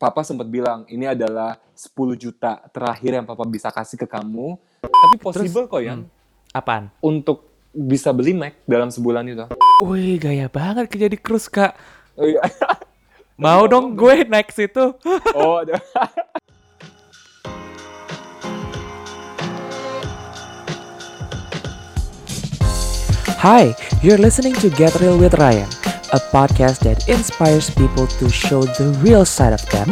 papa sempat bilang ini adalah 10 juta terakhir yang papa bisa kasih ke kamu. Tapi possible kok ya Hmm. Apaan? untuk bisa beli Mac dalam sebulan itu. Wih, gaya banget kerja di cruise, Kak. Oh, iya. Mau dong gue naik situ. oh ada. Hi, you're listening to Get Real with Ryan, a podcast that inspires people to show the real side of them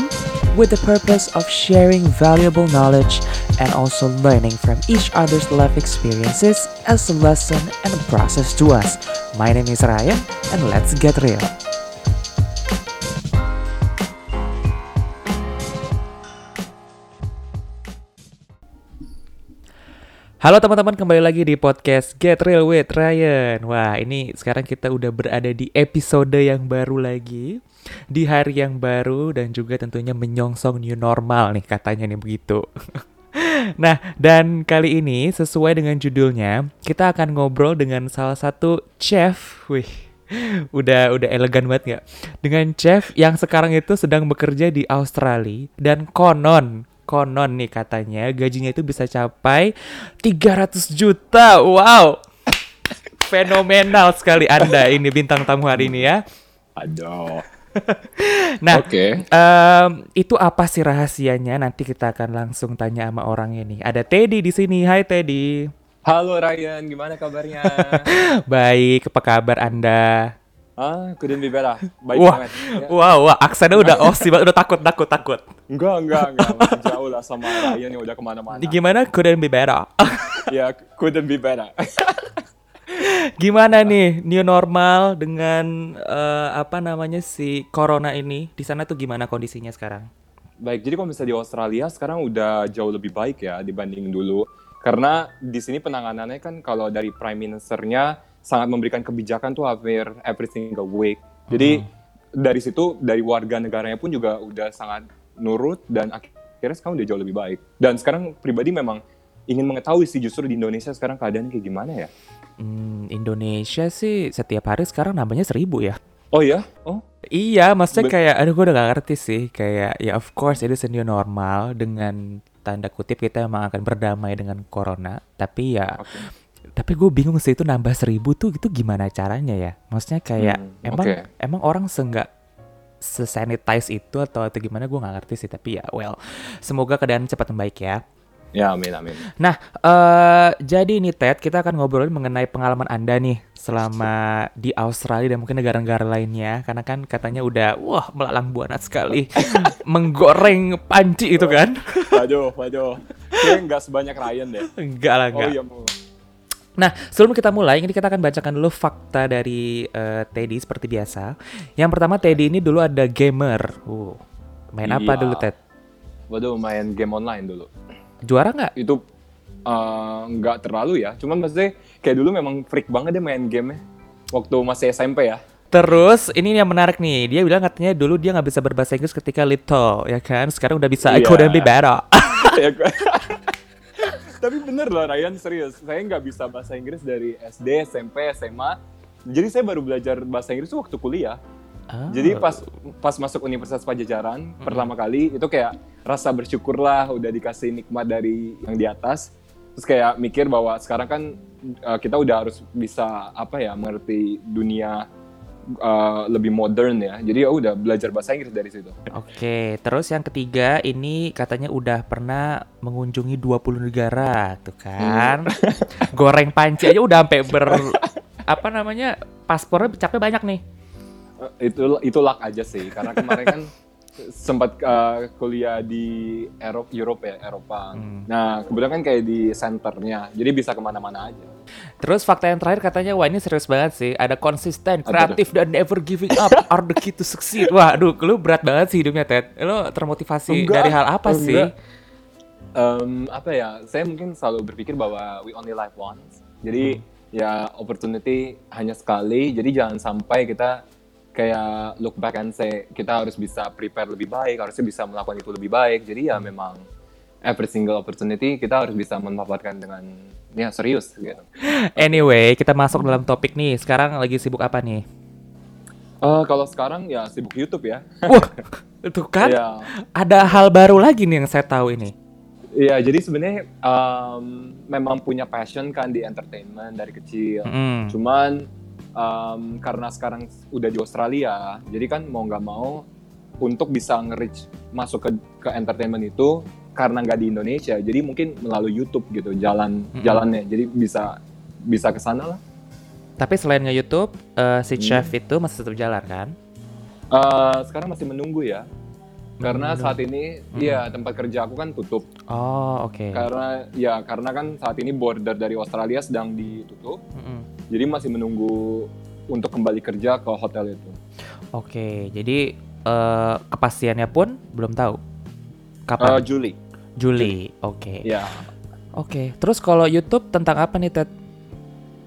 with the purpose of sharing valuable knowledge and also learning from each other's life experiences as a lesson and a process to us. My name is Ryan, and let's get real. Halo teman-teman, kembali lagi di podcast Get Real with Ryan. Wah, ini sekarang kita udah berada di episode yang baru lagi, di hari yang baru dan juga tentunya menyongsong new normal nih katanya nih begitu. nah, dan kali ini sesuai dengan judulnya, kita akan ngobrol dengan salah satu chef. Wih, udah udah elegan banget nggak? Dengan chef yang sekarang itu sedang bekerja di Australia dan konon konon nih katanya gajinya itu bisa capai 300 juta. Wow. Fenomenal sekali Anda ini bintang tamu hari ini ya. Aduh. Nah, Oke. em, itu apa sih rahasianya? Nanti kita akan langsung tanya sama orangnya nih. Ada Teddy di sini. Hai Teddy. Halo Ryan, gimana kabarnya? Baik, apa kabar Anda? Ah, couldn't be better. Baik Wah, banget. Ya. wow, wah, aksennya udah Aussie banget, udah takut, takut, takut. Enggak, enggak, enggak. Masih jauh lah sama Ryan yang udah ke mana-mana. Gimana? Couldn't be better. ya, couldn't be better. Gimana nih new normal dengan eh, apa namanya si corona ini? Di sana tuh gimana kondisinya sekarang? Baik, jadi kalau misalnya di Australia sekarang udah jauh lebih baik ya dibanding dulu. Karena di sini penanganannya kan kalau dari Prime Ministernya sangat memberikan kebijakan tuh hampir every single week. Jadi dari situ dari warga negaranya pun juga udah sangat nurut dan akhirnya sekarang udah jauh lebih baik. Dan sekarang pribadi memang ingin mengetahui sih justru di Indonesia sekarang keadaannya kayak gimana ya? Hmm, Indonesia sih setiap hari sekarang nambahnya seribu ya. Oh ya? Oh, Iya, maksudnya Be- kayak, aduh gue udah gak ngerti sih. Kayak, ya of course itu new normal dengan tanda kutip kita emang akan berdamai dengan corona. Tapi ya, oke. Tapi gue bingung sih itu nambah seribu tuh itu gimana caranya ya? Maksudnya kayak, Hmm, emang oke. emang orang seenggak sesanitize itu atau atau gimana gue nggak ngerti sih. Tapi ya, well, semoga keadaan cepat membaik ya. Ya, amin, amin. Nah, eh jadi ini Ted, kita akan ngobrolin mengenai pengalaman Anda nih selama di Australia dan mungkin negara-negara lainnya. Karena kan katanya udah, wah melalang buana sekali menggoreng panci itu kan? Waduh, waduh. Kayaknya nggak sebanyak Ryan deh. enggak lah, Oh enggak. iya, mau. Nah, sebelum kita mulai, ini kita akan bacakan dulu fakta dari eh, Teddy seperti biasa. Yang pertama, Teddy ini dulu ada gamer. Uh, main apa Iya. dulu, Ted? Waduh, main game online dulu. Juara nggak? itu eh, nggak terlalu ya. Cuman maksudnya kayak dulu memang freak banget dia main game waktu masih SMP ya. Terus ini yang menarik nih, dia bilang katanya dulu dia nggak bisa berbahasa Inggris ketika little, ya kan? Sekarang udah bisa I Iya. couldn't be better. Tapi bener loh Ryan serius. Saya nggak bisa bahasa Inggris dari SD, SMP, SMA. Jadi saya baru belajar bahasa Inggris waktu kuliah. Ah. Jadi pas pas masuk Universitas Pajajaran pertama kali itu kayak rasa bersyukur lah udah dikasih nikmat dari yang di atas. Terus kayak mikir bahwa sekarang kan uh, kita udah harus bisa apa ya mengerti dunia uh, lebih modern ya. Jadi ya udah belajar bahasa Inggris dari situ. Oke, terus yang ketiga ini katanya udah pernah mengunjungi 20 negara, tuh kan. Goreng panci aja udah sampai ber apa namanya? Paspornya capek banyak nih. Uh, itu itu luck aja sih karena kemarin kan sempat uh, kuliah di Eropa, Europe ya Eropa. Hmm. Nah kebetulan kan kayak di centernya, jadi bisa ke mana-mana aja. Terus fakta yang terakhir katanya wah ini serius banget sih. Ada konsisten, kreatif dan never giving up are the key to succeed. Wah, aduh, lu berat banget sih hidupnya, Ted. Lu termotivasi Enggak, dari hal apa enggak. sih? Em, apa ya? Saya mungkin selalu berpikir bahwa we only live once. Jadi ya opportunity hanya sekali. Jadi jangan sampai kita kayak look back and say kita harus bisa prepare lebih baik, harusnya bisa melakukan itu lebih baik. Jadi ya memang every single opportunity kita harus bisa memanfaatkan dengan ya serius gitu. Anyway, kita masuk dalam topik nih. Sekarang lagi sibuk apa nih? Eh, kalau sekarang ya sibuk YouTube ya. Wah, itu kan Iya. ada hal baru lagi nih yang saya tahu ini. Iya, jadi sebenarnya em, memang punya passion kan di entertainment dari kecil. Mm-mm. Cuman em, karena sekarang udah di Australia, jadi kan mau nggak mau untuk bisa nge-reach masuk ke ke entertainment itu karena nggak di Indonesia, jadi mungkin melalui YouTube gitu jalan Mm-mm. jalannya. Jadi bisa bisa ke sana lah. Tapi selain nge-YouTube, eh, si Hmm. chef itu masih tetap jalan kan? Eh, sekarang masih menunggu ya. Karena Menunggu. saat ini, ya tempat kerja aku kan tutup. Oh, oke. Karena ya karena kan saat ini border dari Australia sedang ditutup. Mm-mm. Jadi masih menunggu untuk kembali kerja ke hotel itu. Oke, jadi eh, kepastiannya pun belum tahu. Kapan? Juli. Juli. Oke. Ya. Oke. Terus kalau YouTube tentang apa nih, Ted?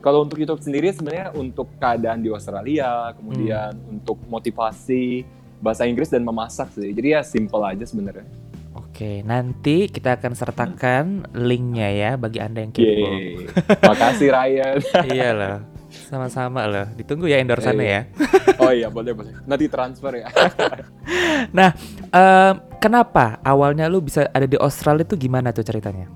Kalau untuk YouTube sendiri sebenarnya untuk keadaan di Australia, kemudian Hmm. untuk motivasi bahasa Inggris dan memasak sih. Jadi ya simple aja sebenarnya. Oke, nanti kita akan sertakan linknya ya bagi anda yang kepo. Makasih Ryan. iya loh, sama-sama loh. Ditunggu ya endorsannya ya. Oh iya boleh boleh. Nanti transfer ya. Em, kenapa awalnya lu bisa ada di Australia itu gimana tuh ceritanya?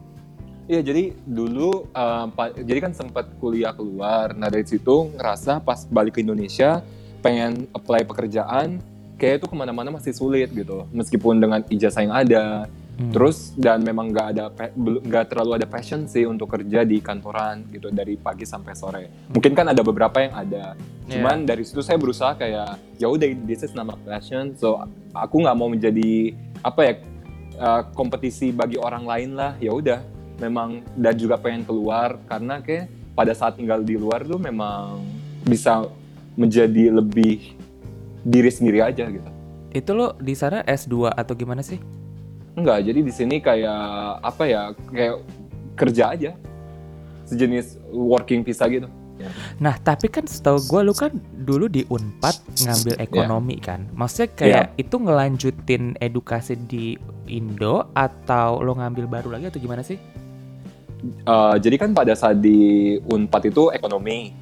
Iya jadi dulu um, jadi kan sempat kuliah keluar. Nah dari situ ngerasa pas balik ke Indonesia pengen apply pekerjaan kayak itu ke mana-mana masih sulit gitu. Meskipun dengan ijazah yang ada, Hmm. terus dan memang nggak ada nggak terlalu ada passion sih untuk kerja di kantoran gitu dari pagi sampai sore. Mungkin kan ada beberapa yang ada. Cuman dari situ saya berusaha kayak ya udah this is not my passion. So aku nggak mau menjadi apa ya uh, kompetisi bagi orang lain lah. Ya udah memang dan juga pengen keluar karena kayak pada saat tinggal di luar tuh memang bisa menjadi lebih diri sendiri aja gitu. Itu lo di sana S2 atau gimana sih? Enggak, jadi di sini kayak apa ya, kayak kerja aja. Sejenis working visa gitu. Nah, tapi kan setahu gue lu kan dulu di Unpad ngambil ekonomi kan. Maksudnya kayak itu ngelanjutin edukasi di Indo atau lo ngambil baru lagi atau gimana sih? Eh, jadi kan pada saat di Unpad itu ekonomi,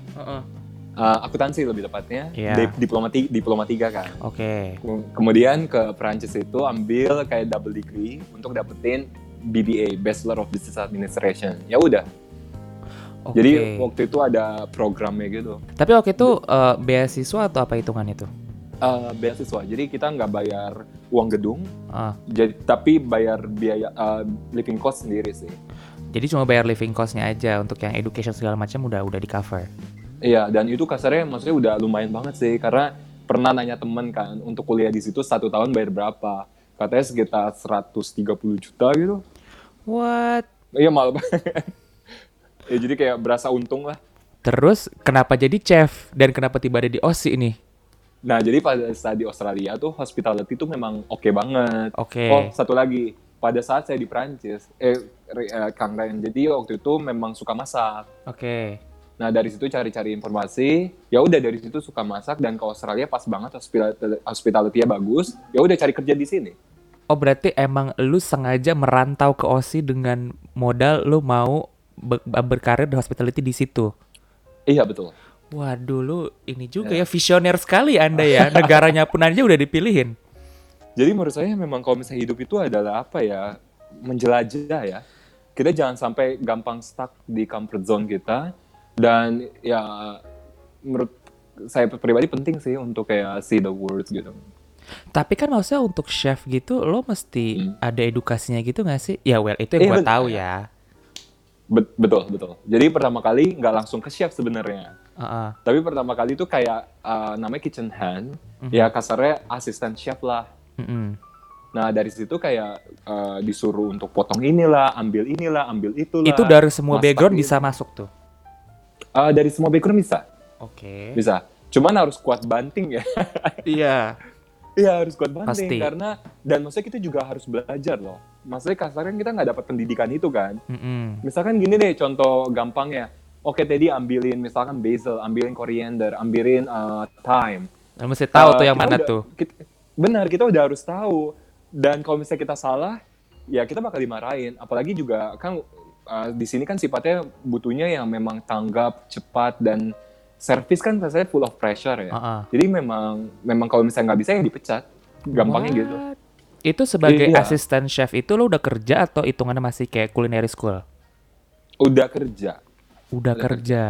eh, akuntansi lebih tepatnya, Iya. Di- diploma, ti- diploma tiga kan. Oke. Ke- Kemudian ke Perancis itu ambil kayak double degree untuk dapetin BBA, Bachelor of Business Administration. Ya udah, Oke. jadi waktu itu ada programnya gitu. Tapi waktu itu eh, beasiswa atau apa hitungan itu? Eh, beasiswa, jadi kita nggak bayar uang gedung, Ah, jadi tapi bayar biaya eh, living cost sendiri sih. jadi cuma bayar living cost-nya aja untuk yang education segala macam udah udah di cover. Iya, dan itu kasarnya maksudnya udah lumayan banget sih, karena pernah nanya temen kan, untuk kuliah di situ satu tahun bayar berapa? Katanya sekitar 130 juta gitu. What? Iya malah banget. ya jadi kayak berasa untung lah. Terus kenapa jadi chef dan kenapa tiba ada di OSI ini? Nah, jadi pada saat di Australia tuh hospitality tuh memang oke banget. Oke. Oh, satu lagi. Pada saat saya di Prancis, eh, eh, Kang Ryan, jadi waktu itu memang suka masak. Oke. Nah, dari situ cari-cari informasi. Ya udah dari situ suka masak dan ke Australia pas banget hospitality, hospitality-nya bagus. Ya udah cari kerja di sini. Oh berarti emang lu sengaja merantau ke OSI dengan modal lu mau be- berkarir di hospitality di situ. Iya, betul. Waduh lu ini juga ya visioner sekali Anda ya. Negaranya pun aja udah dipilihin. Jadi menurut saya memang kalau misalnya hidup itu adalah apa ya, menjelajah ya. Kita jangan sampai gampang stuck di comfort zone kita. Dan ya menurut saya pribadi penting sih untuk kayak see the world gitu. Tapi kan maksudnya untuk chef gitu lo mesti Hmm. ada edukasinya gitu gak sih? Ya well itu yang gua bener. tahu ya. Bet- betul, betul. Jadi pertama kali nggak langsung ke chef sebenarnya. Heeh. Tapi pertama kali itu kayak uh, namanya kitchen hand. Mhm. Ya kasarnya asisten chef lah. Mm-mm. Nah dari situ kayak uh, disuruh untuk potong inilah, ambil inilah, ambil itulah. Itu dari semua background ini. bisa masuk tuh. Uh, dari semua background bisa, Oke. bisa. Cuman harus kuat banting ya. Iya. Iya harus kuat banting Pasti. karena dan maksudnya kita juga harus belajar loh. Maksudnya kasarnya kita nggak dapat pendidikan itu kan. Mm-mm. Misalkan gini deh contoh gampangnya. Oke tadi ambilin misalkan basil, ambilin coriander, ambilin uh, thyme. Lo mesti tahu Uh, tuh yang kita mana udah- tuh. kita- benar kita udah harus tahu. Dan kalau misalnya kita salah, ya kita bakal dimarahin. Apalagi juga kan uh, di sini kan sifatnya butuhnya yang memang tanggap, cepat dan service kan biasanya full of pressure ya. Heeh. Jadi memang memang kalau misalnya nggak bisa ya dipecat. Gampangnya What? gitu. Itu sebagai Iya. asisten chef itu lo udah kerja atau hitungannya masih kayak culinary school? Udah kerja. Udah Udah kerja.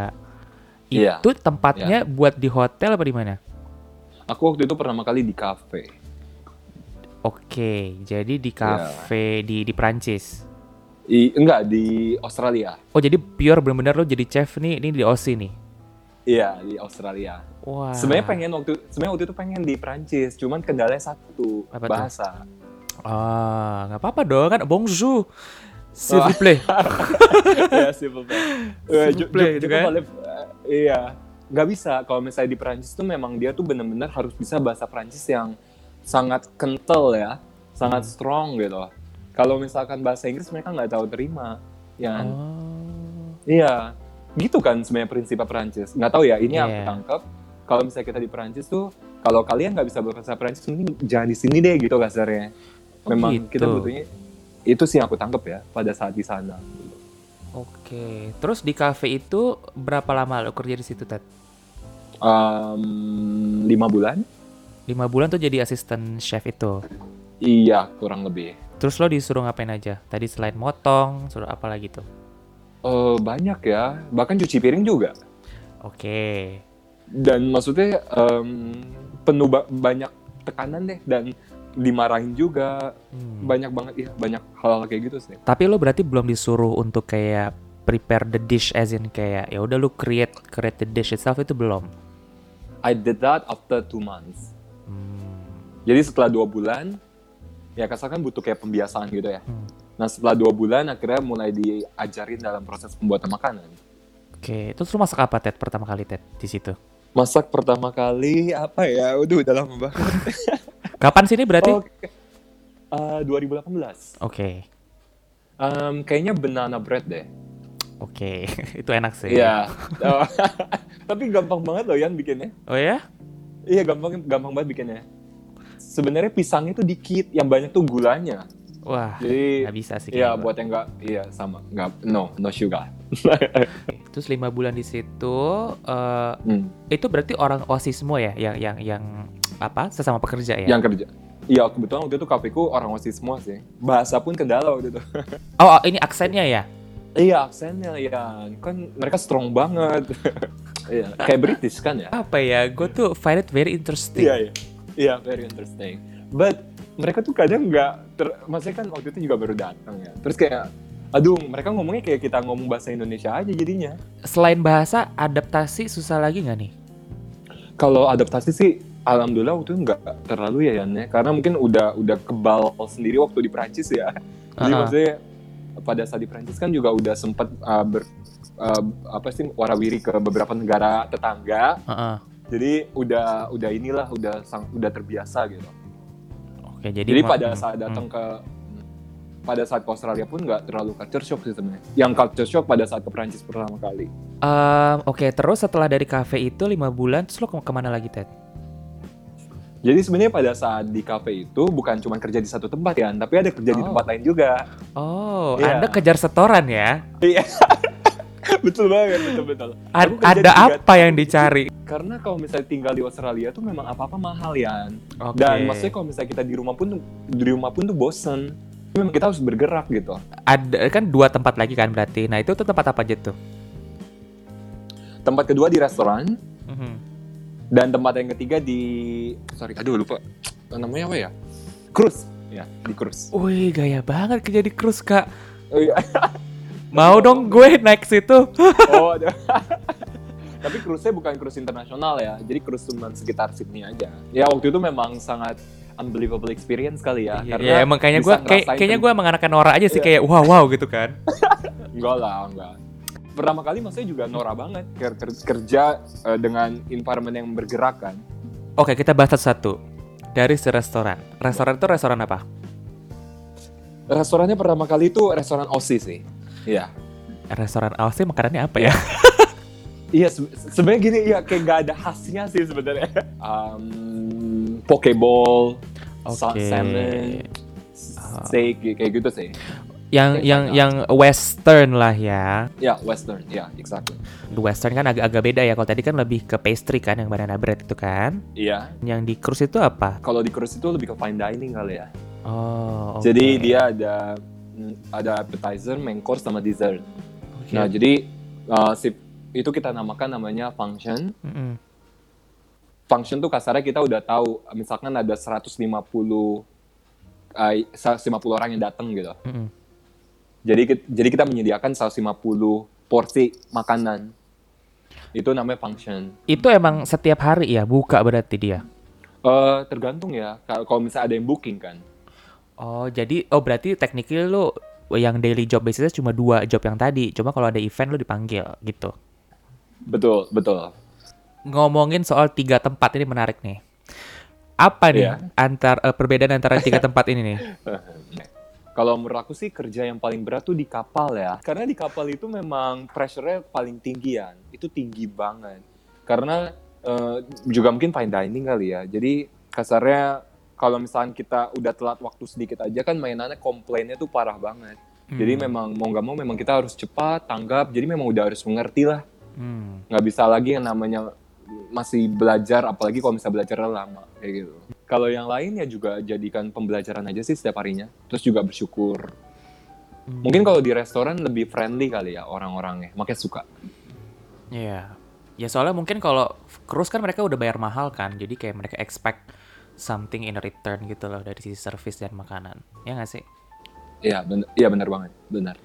Iya. Itu tempatnya buat di hotel apa di mana? Aku waktu itu pertama kali di cafe. Oke, jadi di Iya. cafe di di Prancis. I, enggak di Australia. Oh, jadi pure bener-bener lo jadi chef nih, ini di Aussie nih. Iya di Australia. Wah. Sebenarnya pengen waktu sebenarnya waktu itu pengen di Prancis, cuman kendalanya satu Apa tuh? bahasa. Ah, nggak apa-apa dong kan. Bonjour. S'il Wah. vous plaît. Iya sih betul. Eh, S'il vous plaît, kan? eh, Iya, nggak bisa. Kalau misalnya di Prancis tuh memang dia tuh bener-bener harus bisa bahasa Prancis yang sangat kental ya, sangat strong gitu. Kalau misalkan bahasa Inggris mereka nggak tahu terima, ya. kan? Oh. Iya, gitu kan sebenarnya prinsipnya Perancis. Nggak tahu ya, ini yang aku Iya. tangkap. Kalau misalnya kita di Perancis tuh, kalau kalian nggak bisa berbahasa Perancis, mending jangan di sini deh gitu kasarnya. Oh, Memang gitu. kita butuhnya itu sih yang aku tangkap ya pada saat di sana. Oke. Terus di cafe itu berapa lama lo kerja di situ, Ted? Um, lima bulan? Lima bulan tuh jadi asisten chef itu. Iya, kurang lebih. Terus lo disuruh ngapain aja? Tadi selain motong, suruh apa lagi tuh? Eh, banyak ya, bahkan cuci piring juga. Oke. Dan maksudnya em, penuh ba- banyak tekanan deh dan dimarahin juga Hmm. banyak banget ya banyak hal-hal kayak gitu sih. Tapi lo berarti belum disuruh untuk kayak prepare the dish as in kayak ya udah lo create create the dish itself itu belum. I did that after two months. Hmm. Jadi setelah dua bulan, ya kasarkan butuh kayak pembiasaan gitu ya. Hmm. Nah setelah dua bulan akhirnya mulai diajarin dalam proses pembuatan makanan. Oke, terus lo masak apa Ted pertama kali Ted di situ? Masak pertama kali apa ya? Udah udah lama banget. Kapan sini berarti? Oke. Eh, 2018. Oke. Em, kayaknya banana bread deh. Oke, itu enak sih. Iya. Oh, Tapi gampang banget loh Yan bikinnya. Oh ya? Iya gampang gampang banget bikinnya. Sebenarnya pisangnya tuh dikit, yang banyak tuh gulanya. Wah, Jadi nggak bisa sih. Iya buat yang nggak, iya sama nggak, no no sugar. Terus lima bulan di situ, eh, Hmm, itu berarti orang osis semua ya, yang yang yang apa? Sesama pekerja ya? Yang kerja. Iya kebetulan waktu itu kafiku orang osis semua sih. Bahasa pun kendala waktu itu. Oh, oh, ini aksennya ya? iya aksennya ya kan mereka strong banget. Iya kayak British kan ya. Apa ya? Gue tuh find it very interesting. Iya iya. Iya very interesting. But mereka tuh kadang nggak, maksudnya kan waktu itu juga baru datang ya. Terus kayak, aduh mereka ngomongnya kayak kita ngomong bahasa Indonesia aja jadinya. Selain bahasa, adaptasi susah lagi nggak nih? Kalau adaptasi sih, alhamdulillah waktu itu nggak terlalu ya Yan ya. Karena mungkin udah udah kebal sendiri waktu di Prancis ya. Jadi Uh-uh. maksudnya pada saat di Prancis kan juga udah sempat uh, ber uh, apa sih warawiri ke beberapa negara tetangga. Heeh. Jadi udah udah inilah udah sang, udah terbiasa gitu. Oke, jadi, Jadi pada hmm, saat hmm. datang ke pada saat ke Australia pun nggak terlalu culture shock sih sebenarnya. Yang culture shock pada saat ke Prancis pertama kali. Ehm, Oke, terus setelah dari cafe itu lima bulan, terus lo ke ke mana lagi Ted? Jadi sebenarnya pada saat di cafe itu bukan cuma kerja di satu tempat ya, tapi ada kerja di Oh. tempat lain juga. Oh, Iya. Anda kejar setoran ya? Iya. betul banget, betul betul. A- Aku kerja ada di apa yang dicari? Karena kalau misalnya tinggal di Australia tuh memang apa-apa mahal ya. Oke. Dan maksudnya kalau misalnya kita di rumah pun tuh- di rumah pun tuh bosen. Memang kita harus bergerak gitu. ada kan dua tempat lagi kan berarti. Nah itu tuh tempat apa aja tuh? Tempat kedua di restoran Mhm. dan tempat yang ketiga di sorry, aduh lupa namanya apa ya? Cruise. Ya, di cruise. Wih gaya banget kerja di cruise kak. Oh, iya. Mau dong gue naik situ. oh. Tapi cruise-nya bukan cruise internasional ya. Jadi cruise cuma sekitar Sydney aja. Ya waktu itu memang sangat unbelievable experience kali ya. Iya, karena iya, emang kayaknya gue kayak, kayaknya gue emang anak Nora aja sih Iya. kayak wow wow gitu kan. Enggak lah, enggak. Pertama kali maksudnya juga norak banget ker- ker- kerja eh, dengan environment yang bergerak kan. Oke kita bahas satu-satu. Dari si restoran. Restoran itu restoran apa? Restorannya pertama kali itu restoran Aussie sih. Iya. Restoran Aussie makanannya apa ya? Iya, se- sebenarnya gini ya kayak gak ada khasnya sih sebenarnya. Um, pokeball, Oke. salmon, steak kayak gitu sih. yang Kayak yang yang western lah ya. Ya, western, ya, exactly. The western kan agak-agak beda ya. Kalau tadi kan lebih ke pastry kan yang banana bread itu kan. Iya. Yang di cruise itu apa? Kalau di cruise itu lebih ke fine dining kali ya. Oh, oke. Jadi dia ada mm, ada appetizer, main course sama dessert. Oke. Nah, jadi uh, si itu kita namakan namanya function. Mm-mm. Function tuh kasarnya kita udah tahu misalkan ada 150 uh, 150 orang yang datang gitu. Mm-mm. Jadi kit- jadi kita menyediakan 150 porsi makanan. Itu namanya function. Itu emang setiap hari ya buka berarti dia. Eh tergantung ya. Kalau misalnya ada yang booking kan. Oh, jadi oh berarti technically lu yang daily job basisnya cuma dua job yang tadi. Cuma kalau ada event lu dipanggil gitu. Betul, betul. Ngomongin soal tiga tempat ini menarik nih. Apa nih Iya. antar eh, perbedaan antara tiga tempat ini nih? Kalau menurut aku sih kerja yang paling berat tuh di kapal ya. Karena di kapal itu memang pressure-nya paling tinggian. Itu tinggi banget. Karena eh, juga mungkin fine dining kali ya. Jadi kasarnya kalau misalnya kita udah telat waktu sedikit aja kan mainannya komplainnya tuh parah banget. Jadi memang mau nggak mau memang kita harus cepat tanggap. Jadi memang udah harus mengerti lah. Hmm. Nggak bisa lagi yang namanya masih belajar, apalagi kalau misalnya belajarnya lama kayak gitu. Kalau yang lain ya juga jadikan pembelajaran aja sih setiap harinya. Terus juga bersyukur. Mungkin kalau di restoran lebih friendly kali ya orang-orangnya, makanya suka. Iya. Ya soalnya mungkin kalau cruise kan mereka udah bayar mahal kan. Jadi kayak mereka expect something in return gitu loh dari sisi service dan makanan. Ya nggak sih? Iya, bener, iya benar banget, benar.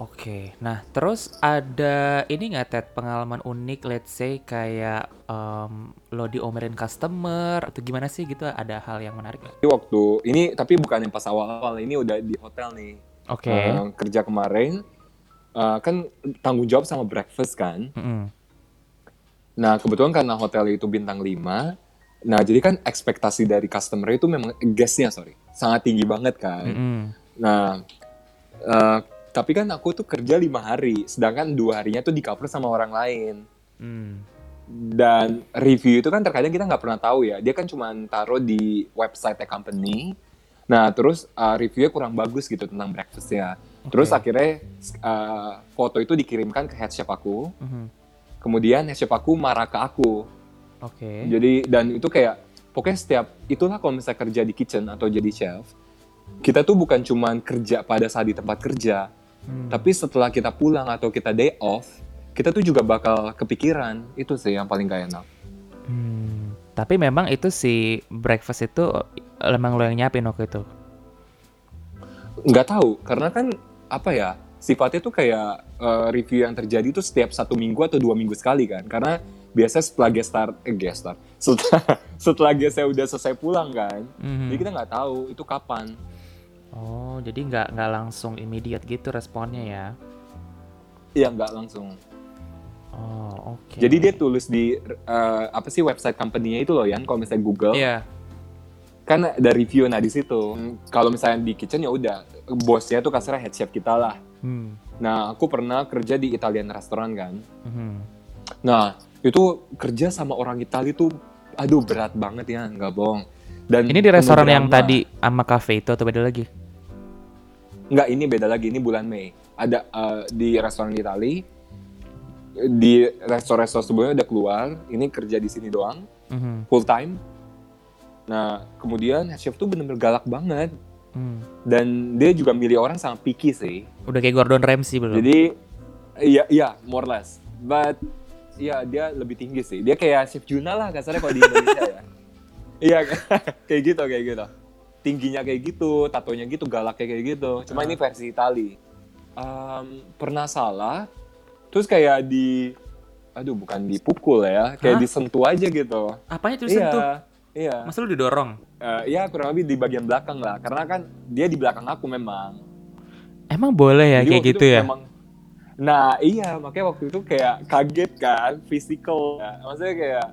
Oke, nah terus ada ini nggak Ted pengalaman unik, let's say kayak em, lo diomelin customer atau gimana sih gitu? Ada hal yang menarik nggak? Waktu ini tapi bukan yang pas awal-awal, ini udah di hotel nih. Oke. Eh, kerja kemarin eh, kan tanggung jawab sama breakfast kan. Mm-mm. Nah, kebetulan karena hotel itu bintang 5, nah jadi kan ekspektasi dari customer itu memang guestnya sorry, sangat tinggi banget kan. Mm-mm. Nah, eh, tapi kan aku tuh kerja lima hari, sedangkan dua harinya tuh di cover sama orang lain. Mm. Dan review itu kan terkadang kita nggak pernah tahu ya. Dia kan cuma taruh di website company. Nah, terus uh, reviewnya kurang bagus gitu tentang breakfastnya. Terus Oke. akhirnya uh, foto itu dikirimkan ke head chef aku. Mhm. Kemudian head chef aku marah ke aku. Oke. Jadi dan itu kayak pokoknya setiap itulah kalau misalnya kerja di kitchen atau jadi chef, kita tuh bukan cuman kerja pada saat di tempat kerja, Hmm. tapi setelah kita pulang atau kita day off, kita tuh juga bakal kepikiran. Itu sih yang paling gak enak. Hmm. Tapi memang itu si breakfast itu emang lo yang nyiapin waktu itu. Nggak tahu, karena kan apa ya, sifatnya tuh kayak eh, review yang terjadi tuh setiap satu minggu atau dua minggu sekali kan. Karena biasanya setelah guest star, eh guest star, setelah, setelah guestnya udah selesai pulang kan, Mhm. jadi kita nggak tahu itu kapan. Oh, jadi nggak nggak langsung immediate gitu responnya ya? Iya nggak langsung. Oh, oke. Jadi dia tulis di eh, apa sih website company-nya itu loh Yan, kalau misalnya Google Iya. kan ada review nah di situ. Kalau misalnya di kitchen ya udah bosnya tuh kasarnya head chef kita lah. Hmm. Nah, aku pernah kerja di Italian restoran kan. Mhm. Nah, itu kerja sama orang Italia tuh aduh berat banget ya, nggak bohong. Dan Ini di restoran yang tadi sama cafe itu atau beda lagi? Nggak, ini beda lagi, ini bulan Mei. Ada eh, di restoran Italia di restoran-restoran sebelumnya udah keluar, ini kerja di sini doang. Mhm. full time. Nah, kemudian chef tuh bener-bener galak banget. Hmm. Dan dia juga milih orang sangat picky sih. Udah kayak Gordon Ramsay belum? Jadi, iya, iya, more or less. But, iya, dia lebih tinggi sih. Dia kayak Chef Juna lah kasarnya kalau di Indonesia ya. Iya, kayak gitu, kayak gitu. Tingginya kayak gitu, tatonya gitu, galaknya kayak gitu. Cuma ini versi Itali. Em, pernah salah, terus kayak di, aduh bukan dipukul ya, kayak Hah? disentuh aja gitu. Apanya tuh Iya, sentuh? iya. Masa lu didorong? Eh, ya kurang lebih di bagian belakang lah karena kan dia di belakang aku memang Emang boleh ya Jadi kayak gitu itu ya? memang- nah iya makanya waktu itu kayak kaget kan physical ya. maksudnya kayak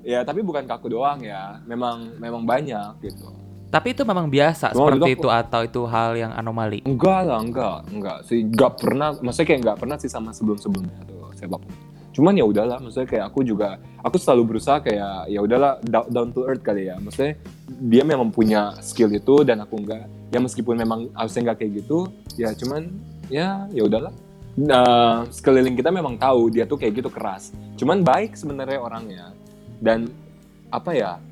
ya tapi bukan ke aku doang ya memang memang banyak gitu Tapi itu memang biasa Cuma seperti itu atau itu hal yang anomali? enggak lah enggak enggak sih. Enggak pernah maksudnya kayak enggak pernah sih sama sebelum sebelumnya tuh siapa pun cuman ya udahlah maksudnya kayak aku juga aku selalu berusaha kayak ya udahlah down, to earth kali ya. Maksudnya dia memang punya skill itu dan aku enggak. Ya meskipun memang harusnya nggak kayak gitu ya cuman ya ya udahlah. Nah, sekeliling kita memang tahu dia tuh kayak gitu keras. Cuman baik sebenarnya orangnya. Dan apa ya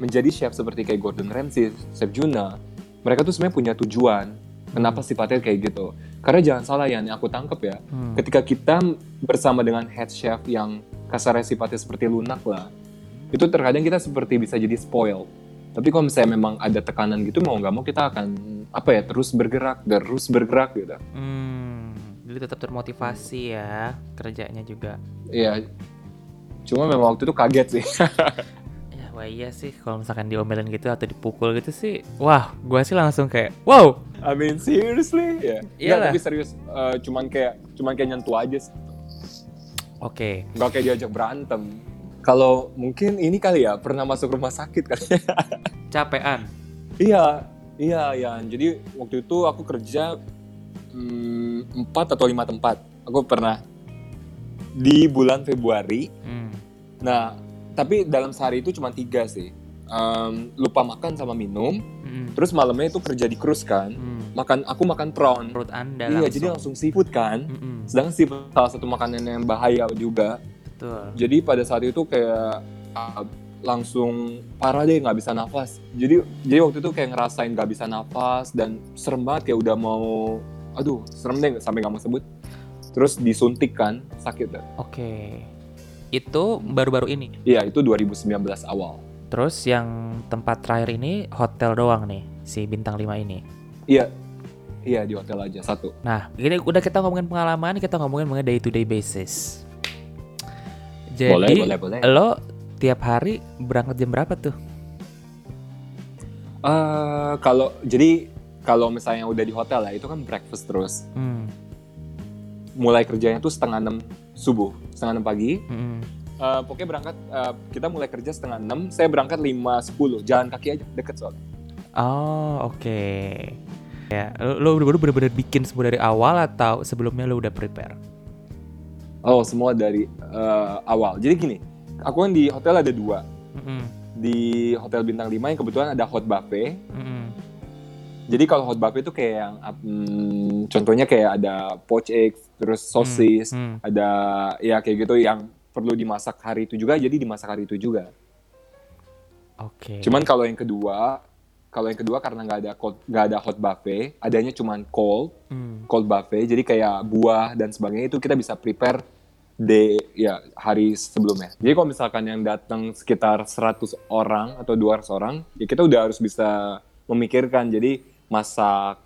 menjadi chef seperti kayak Gordon Ramsay, Chef Juna mereka tuh sebenarnya punya tujuan kenapa sifatnya kayak gitu. Karena jangan salah ya yang aku tangkep ya Hmm. ketika kita bersama dengan head chef yang kasarnya sifatnya seperti lunak lah itu terkadang kita seperti bisa jadi spoil. Tapi kalau misalnya memang ada tekanan gitu mau nggak mau kita akan apa ya terus bergerak terus bergerak gitu. Hmm, jadi tetap termotivasi ya kerjanya juga. Iya cuma memang waktu itu kaget sih wah iya sih kalau misalkan diomelin gitu atau dipukul gitu sih, wah, gua sih langsung kayak, wow, I mean seriously ya Nggak, Iyalah. tapi serius eh, cuman kayak cuman kayak nyentuh aja sih oke, nggak kayak diajak berantem kalau mungkin ini kali ya pernah masuk rumah sakit kali ya capean. Iya, iya, iya. Jadi waktu itu aku kerja hmm, empat atau lima tempat. Aku pernah di bulan Februari. Hmm. Nah, tapi dalam sehari itu cuma tiga sih. Em, lupa makan sama minum. hmm, Terus malamnya itu kerja di cruise kan. hmm. Makan, aku makan prawn. Perut anda Iya, langsung. jadi langsung seafood kan. Mm-mm, Sedangkan seafood salah satu makanan yang bahaya juga. betul. Jadi pada saat itu kayak uh, langsung parah deh nggak bisa nafas. Jadi jadi waktu itu kayak ngerasain nggak bisa nafas dan serem banget kayak udah mau, aduh serem deh sampai nggak mau sebut. Terus disuntik kan sakit. Oke. Itu baru-baru ini. Iya itu 2019 awal. Terus yang tempat terakhir ini hotel doang nih, si bintang 5 ini. Iya iya di hotel aja satu. Nah, ini udah kita ngomongin pengalaman, kita ngomongin mengenai day to day basis. Jadi, boleh boleh boleh. lo tiap hari berangkat jam berapa tuh? Eh, kalau jadi kalau misalnya udah di hotel ya itu kan breakfast terus. Hmm. Mulai kerjanya tuh setengah enam subuh, setengah enam pagi. mm-mm. Eh, pokoknya berangkat eh, kita mulai kerja setengah enam saya berangkat lima sepuluh jalan kaki aja deket soalnya Oh, oke. Ya, lo, lo bener-bener bener bikin semua dari awal atau sebelumnya lo udah prepare? oh semua dari eh, awal jadi gini aku kan di hotel ada dua Mm-mm, di hotel bintang 5 yang kebetulan ada hot buffet mm-mm, jadi kalau hot buffet itu kayak yang hmm, contohnya kayak ada poached eggs terus sosis mm. ada ya kayak gitu yang perlu dimasak hari itu juga jadi dimasak hari itu juga Oke. cuman kalau yang kedua kalau yang kedua karena nggak ada nggak ada hot buffet adanya cuman cold Hmm, cold buffet jadi kayak buah dan sebagainya itu kita bisa prepare de ya hari sebelumnya jadi kalau misalkan yang datang sekitar 100 orang atau 200 orang ya kita udah harus bisa memikirkan jadi masak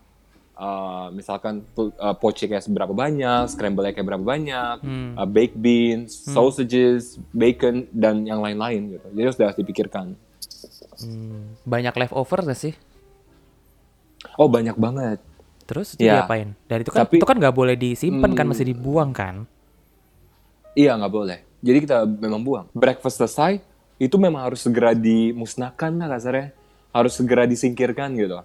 uh, misalkan uh, poche kayak seberapa banyak scramble egg kayak berapa banyak hmm. uh, baked beans sausages bacon dan yang lain-lain gitu jadi sudah dipikirkan Hmm, banyak leftover gak sih? oh banyak banget Terus itu Ya. diapain? Dan itu kan Tapi- itu kan nggak boleh disimpan kan, Hmm. masih dibuang kan? Iya nggak boleh. Jadi kita memang buang. Breakfast selesai, itu memang harus segera dimusnahkan lah kasarnya. Harus segera disingkirkan gitu.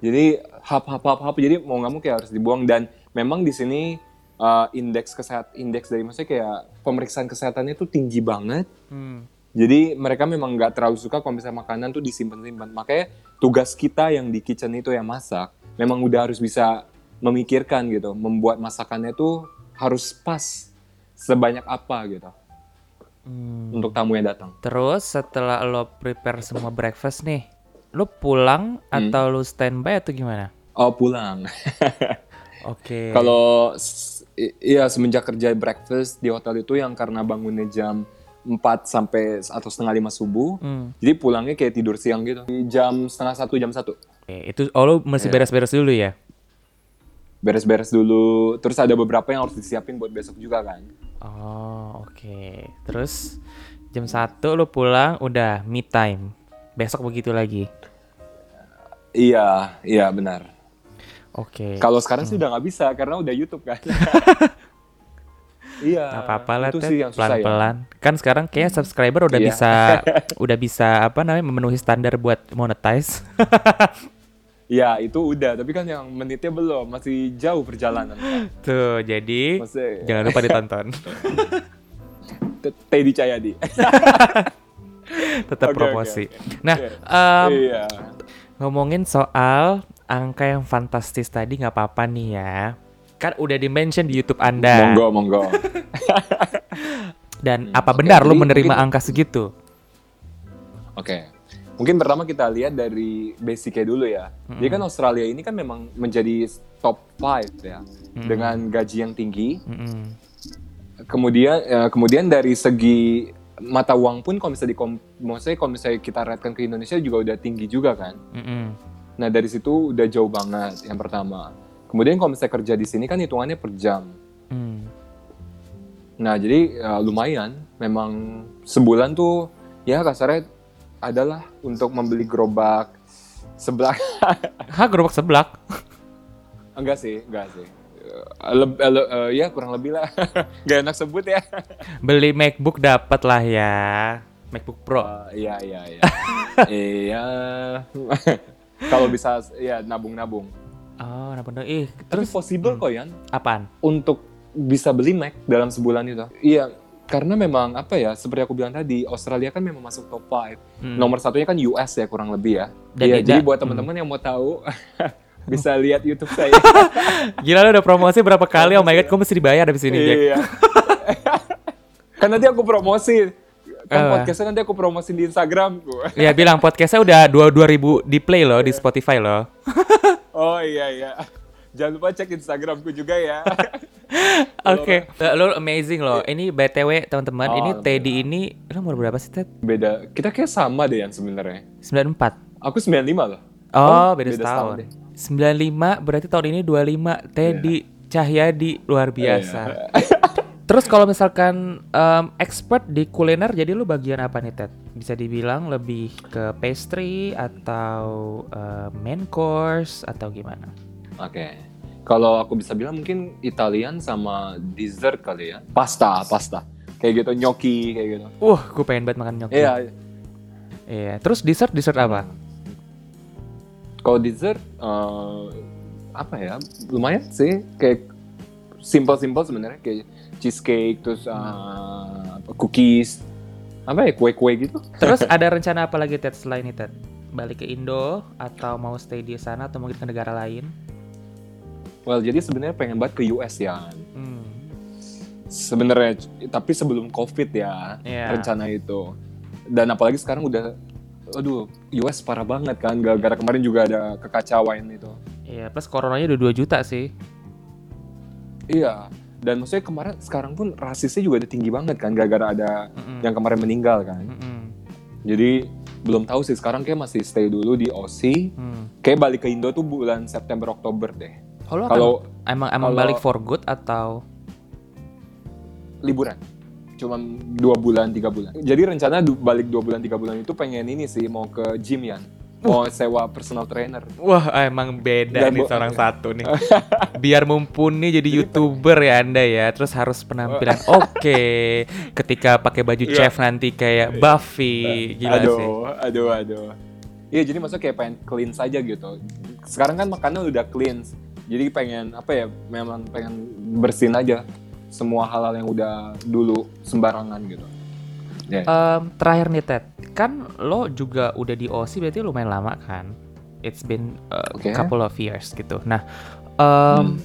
Jadi hap hap hap hap. Jadi mau nggak mau kayak harus dibuang dan memang di sini uh, indeks kesehat indeks dari maksudnya kayak pemeriksaan kesehatannya itu tinggi banget. Hmm. Jadi mereka memang nggak terlalu suka kalau misalnya makanan tuh disimpan-simpan. Makanya tugas kita yang di kitchen itu yang masak, memang udah harus bisa memikirkan gitu, membuat masakannya tuh harus pas sebanyak apa gitu Hmm. untuk tamu yang datang. Terus setelah lo prepare semua breakfast nih, lo pulang Hmm. atau lo standby atau gimana? Oh pulang. Oke. Kalau s- i- iya semenjak kerja breakfast di hotel itu yang karena bangunnya jam 4 sampai atau setengah lima subuh, Hmm. jadi pulangnya kayak tidur siang gitu. Jam setengah satu, jam satu. Oke, itu oh lo masih Iya. beres-beres dulu ya? Beres-beres dulu, terus ada beberapa yang harus disiapin buat besok juga kan. Oh, oke. Terus jam 1 lo pulang udah me time. Besok begitu lagi. Iya, iya benar. Oke. Kalau sekarang sih udah nggak bisa karena udah YouTube kan. iya. Nggak apa-apa lah, Itu sih yang ya. pelan-pelan. Kan sekarang kayaknya subscriber udah Iya. bisa udah bisa apa namanya memenuhi standar buat monetize. Iya, itu udah. Tapi kan yang menitnya belum, masih jauh perjalanan. Tuh, jadi Masih jangan lupa ditonton. Teddy Cahyadi. Tetap oke, promosi. oke. Nah, Oke. em, iya. ngomongin soal angka yang fantastis tadi nggak apa-apa nih ya. Kan udah di-mention di YouTube Anda. Monggo, monggo. Dan apa Hmm, oke, benar lo jadi menerima mungkin- angka segitu? Oke. Mungkin pertama kita lihat dari basicnya dulu ya. Jadi kan Australia ini kan memang menjadi top 5 ya. Dengan gaji yang tinggi. Mm-mm. Kemudian eh, kemudian dari segi mata uang pun kalau misalnya, di, maksudnya kalau misalnya kita ratekan ke Indonesia juga udah tinggi juga kan. Mm-mm. Nah dari situ udah jauh banget yang pertama. Kemudian kalau misalnya kerja di sini kan hitungannya per jam. Mm. Nah jadi ya, lumayan. Memang sebulan tuh ya kasarnya adalah untuk membeli gerobak sebelah. Hah gerobak seblak? enggak sih, enggak sih. Eh, leb- eh, le- eh, ya kurang lebih lah. Gak enak sebut ya. Beli MacBook dapat lah ya. MacBook Pro. Eh, iya iya iya. Iya. Kalau bisa ya nabung-nabung. Oh, nah bener. Ih, Terus terus possible kok Yan apaan? untuk bisa beli Mac dalam sebulan itu. Iya, karena memang apa ya, seperti aku bilang tadi, Australia kan memang masuk top 5. Hmm. Nomor satunya kan US ya kurang lebih ya. Dan Iya, tidak- jadi buat teman-teman yang mau tahu bisa lihat YouTube saya. Gila lo udah promosi berapa kali? Oh my god, gue mesti dibayar abis ini, Jack. iya. kan nanti aku promosi. Kan Apa? podcastnya nanti aku promosi di Instagram. Ya bilang podcastnya udah dua dua ribu di play loh di Spotify loh. oh iya iya. Jangan lupa cek Instagramku juga ya. Oke, Eh, lo amazing loh. Ini btw teman-teman, Oh, ini Teddy ini lo umur berapa sih Ted? Beda. Kita kayak sama deh yang sebenarnya. 94. Aku 95 loh. Oh, Oh, beda, beda setahun. setahun 95 berarti tahun ini 25. Teddy Cahyadi luar biasa. Terus kalau misalkan em, expert di kuliner, jadi lu bagian apa nih Ted? Bisa dibilang lebih ke pastry atau eh, main course atau gimana? Oke. Kalau aku bisa bilang mungkin Italian sama dessert kali ya. Pasta, pasta. Kayak gitu, gnocchi kayak gitu. Wah, gue pengen banget makan gnocchi. Iya. Iya. Terus dessert dessert apa? Kalau dessert eh, apa ya? Lumayan sih kayak simple-simple sebenarnya kayak cheesecake terus apa, cookies. Apa ya kue-kue gitu. Terus ada rencana apa lagi Ted selain itu Ted? Balik ke Indo atau mau stay di sana atau mungkin ke negara lain? Well, jadi sebenarnya pengen banget ke US ya. Hmm. Sebenarnya tapi sebelum Covid ya Iya. rencana itu. Dan apalagi sekarang udah aduh, US parah banget kan gara-gara kemarin juga ada kekacauan itu. Iya, plus coronanya udah 2 juta sih. Iya. Dan maksudnya kemarin sekarang pun rasisnya juga udah tinggi banget kan gara-gara ada Mm-mm. yang kemarin meninggal kan. Mm-mm. Jadi belum tahu sih sekarang kayak masih stay dulu di Aussie. Hmm. Kayak balik ke Indo tuh bulan September Oktober deh. Kalau emang emang balik for good atau liburan. Cuma dua bulan, tiga bulan. Jadi rencana du- balik dua bulan, tiga bulan itu pengen ini sih mau ke gym ya. Mau sewa personal trainer. Wah, emang beda Nggak nih seorang satu nih. Biar mumpuni jadi youtuber ya anda ya. Terus harus penampilan oke. Ketika pakai baju Iya. chef nanti kayak Buffy, gila aduh, sih. aduh, aduh. Iya, jadi maksudnya kayak pengen clean saja gitu. Sekarang kan makanan udah clean. Jadi pengen apa ya? Memang pengen bersihin aja semua hal-hal yang udah dulu sembarangan gitu. Ya. Em, terakhir nih Ted, kan lo juga udah di OC berarti lumayan lama kan? It's been a Oke. couple of years gitu. Nah, em,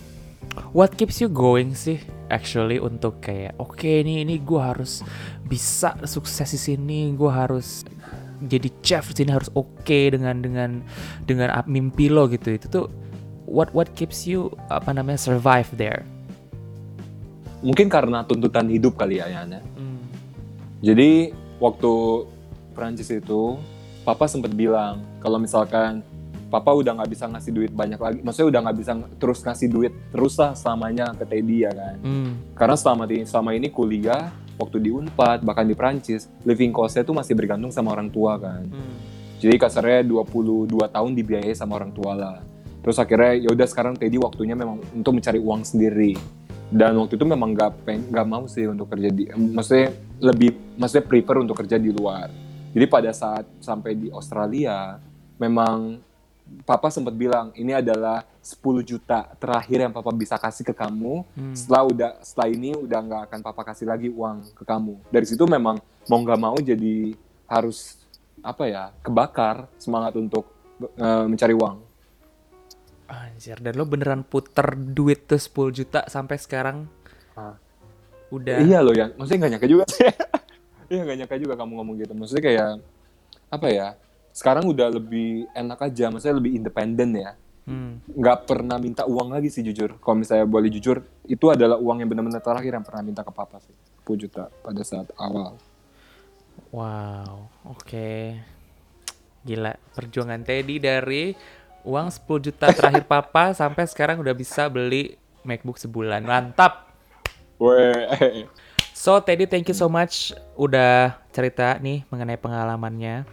what keeps you going sih actually untuk kayak oke nih ini gue harus bisa sukses di sini, gue harus jadi chef di sini harus oke dengan dengan dengan ap- mimpi lo gitu. Itu tuh what what keeps you apa namanya survive there? Mungkin karena tuntutan hidup kali ya, Yana. Hmm. Jadi waktu Prancis itu, Papa sempat bilang kalau misalkan Papa udah nggak bisa ngasih duit banyak lagi, maksudnya udah nggak bisa terus ngasih duit terus lah selamanya ke Teddy ya kan. Hmm. Karena selama di selama ini kuliah, waktu di Unpad bahkan di Prancis, living cost-nya tuh masih bergantung sama orang tua kan. Hmm. Jadi kasarnya 22 tahun dibiayai sama orang tua lah. Terus akhirnya ya udah sekarang Teddy waktunya memang untuk mencari uang sendiri. Dan waktu itu memang nggak peng nggak mau sih untuk kerja di, maksudnya lebih, maksudnya prefer untuk kerja di luar. Jadi pada saat sampai di Australia, memang Papa sempat bilang ini adalah 10 juta terakhir yang Papa bisa kasih ke kamu. Hmm. Setelah udah setelah ini udah nggak akan Papa kasih lagi uang ke kamu. Dari situ memang mau nggak mau jadi harus apa ya kebakar semangat untuk eh, mencari uang. Anjir, dan lo beneran puter duit tuh 10 juta sampai sekarang Ah. udah Iya loh ya, maksudnya nggak nyangka juga sih. Iya nggak nyangka juga kamu ngomong gitu. Maksudnya kayak apa ya? Sekarang udah lebih enak aja, maksudnya lebih independen ya. Hmm. Nggak pernah minta uang lagi sih jujur. Kalau misalnya boleh jujur, itu adalah uang yang benar-benar terakhir yang pernah minta ke papa sih. 10 juta pada saat awal. Wow, oke. Gila, perjuangan Teddy dari uang 10 juta terakhir papa sampai sekarang udah bisa beli MacBook sebulan. Mantap. Weh, So, Teddy thank you so much udah cerita nih mengenai pengalamannya.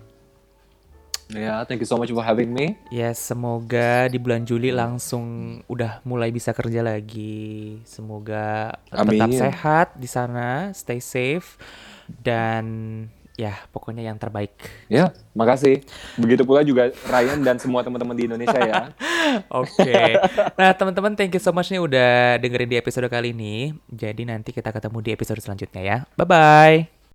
ya thank you so much for having me. Ya, semoga di bulan Juli langsung udah mulai bisa kerja lagi. Semoga tetap Amin. sehat di sana, stay safe dan ya pokoknya yang terbaik. Ya, makasih. Begitu pula juga Ryan dan semua teman-teman di Indonesia ya. Oke. Nah, teman-teman thank you so much nih udah dengerin di episode kali ini. Jadi nanti kita ketemu di episode selanjutnya ya. Bye bye.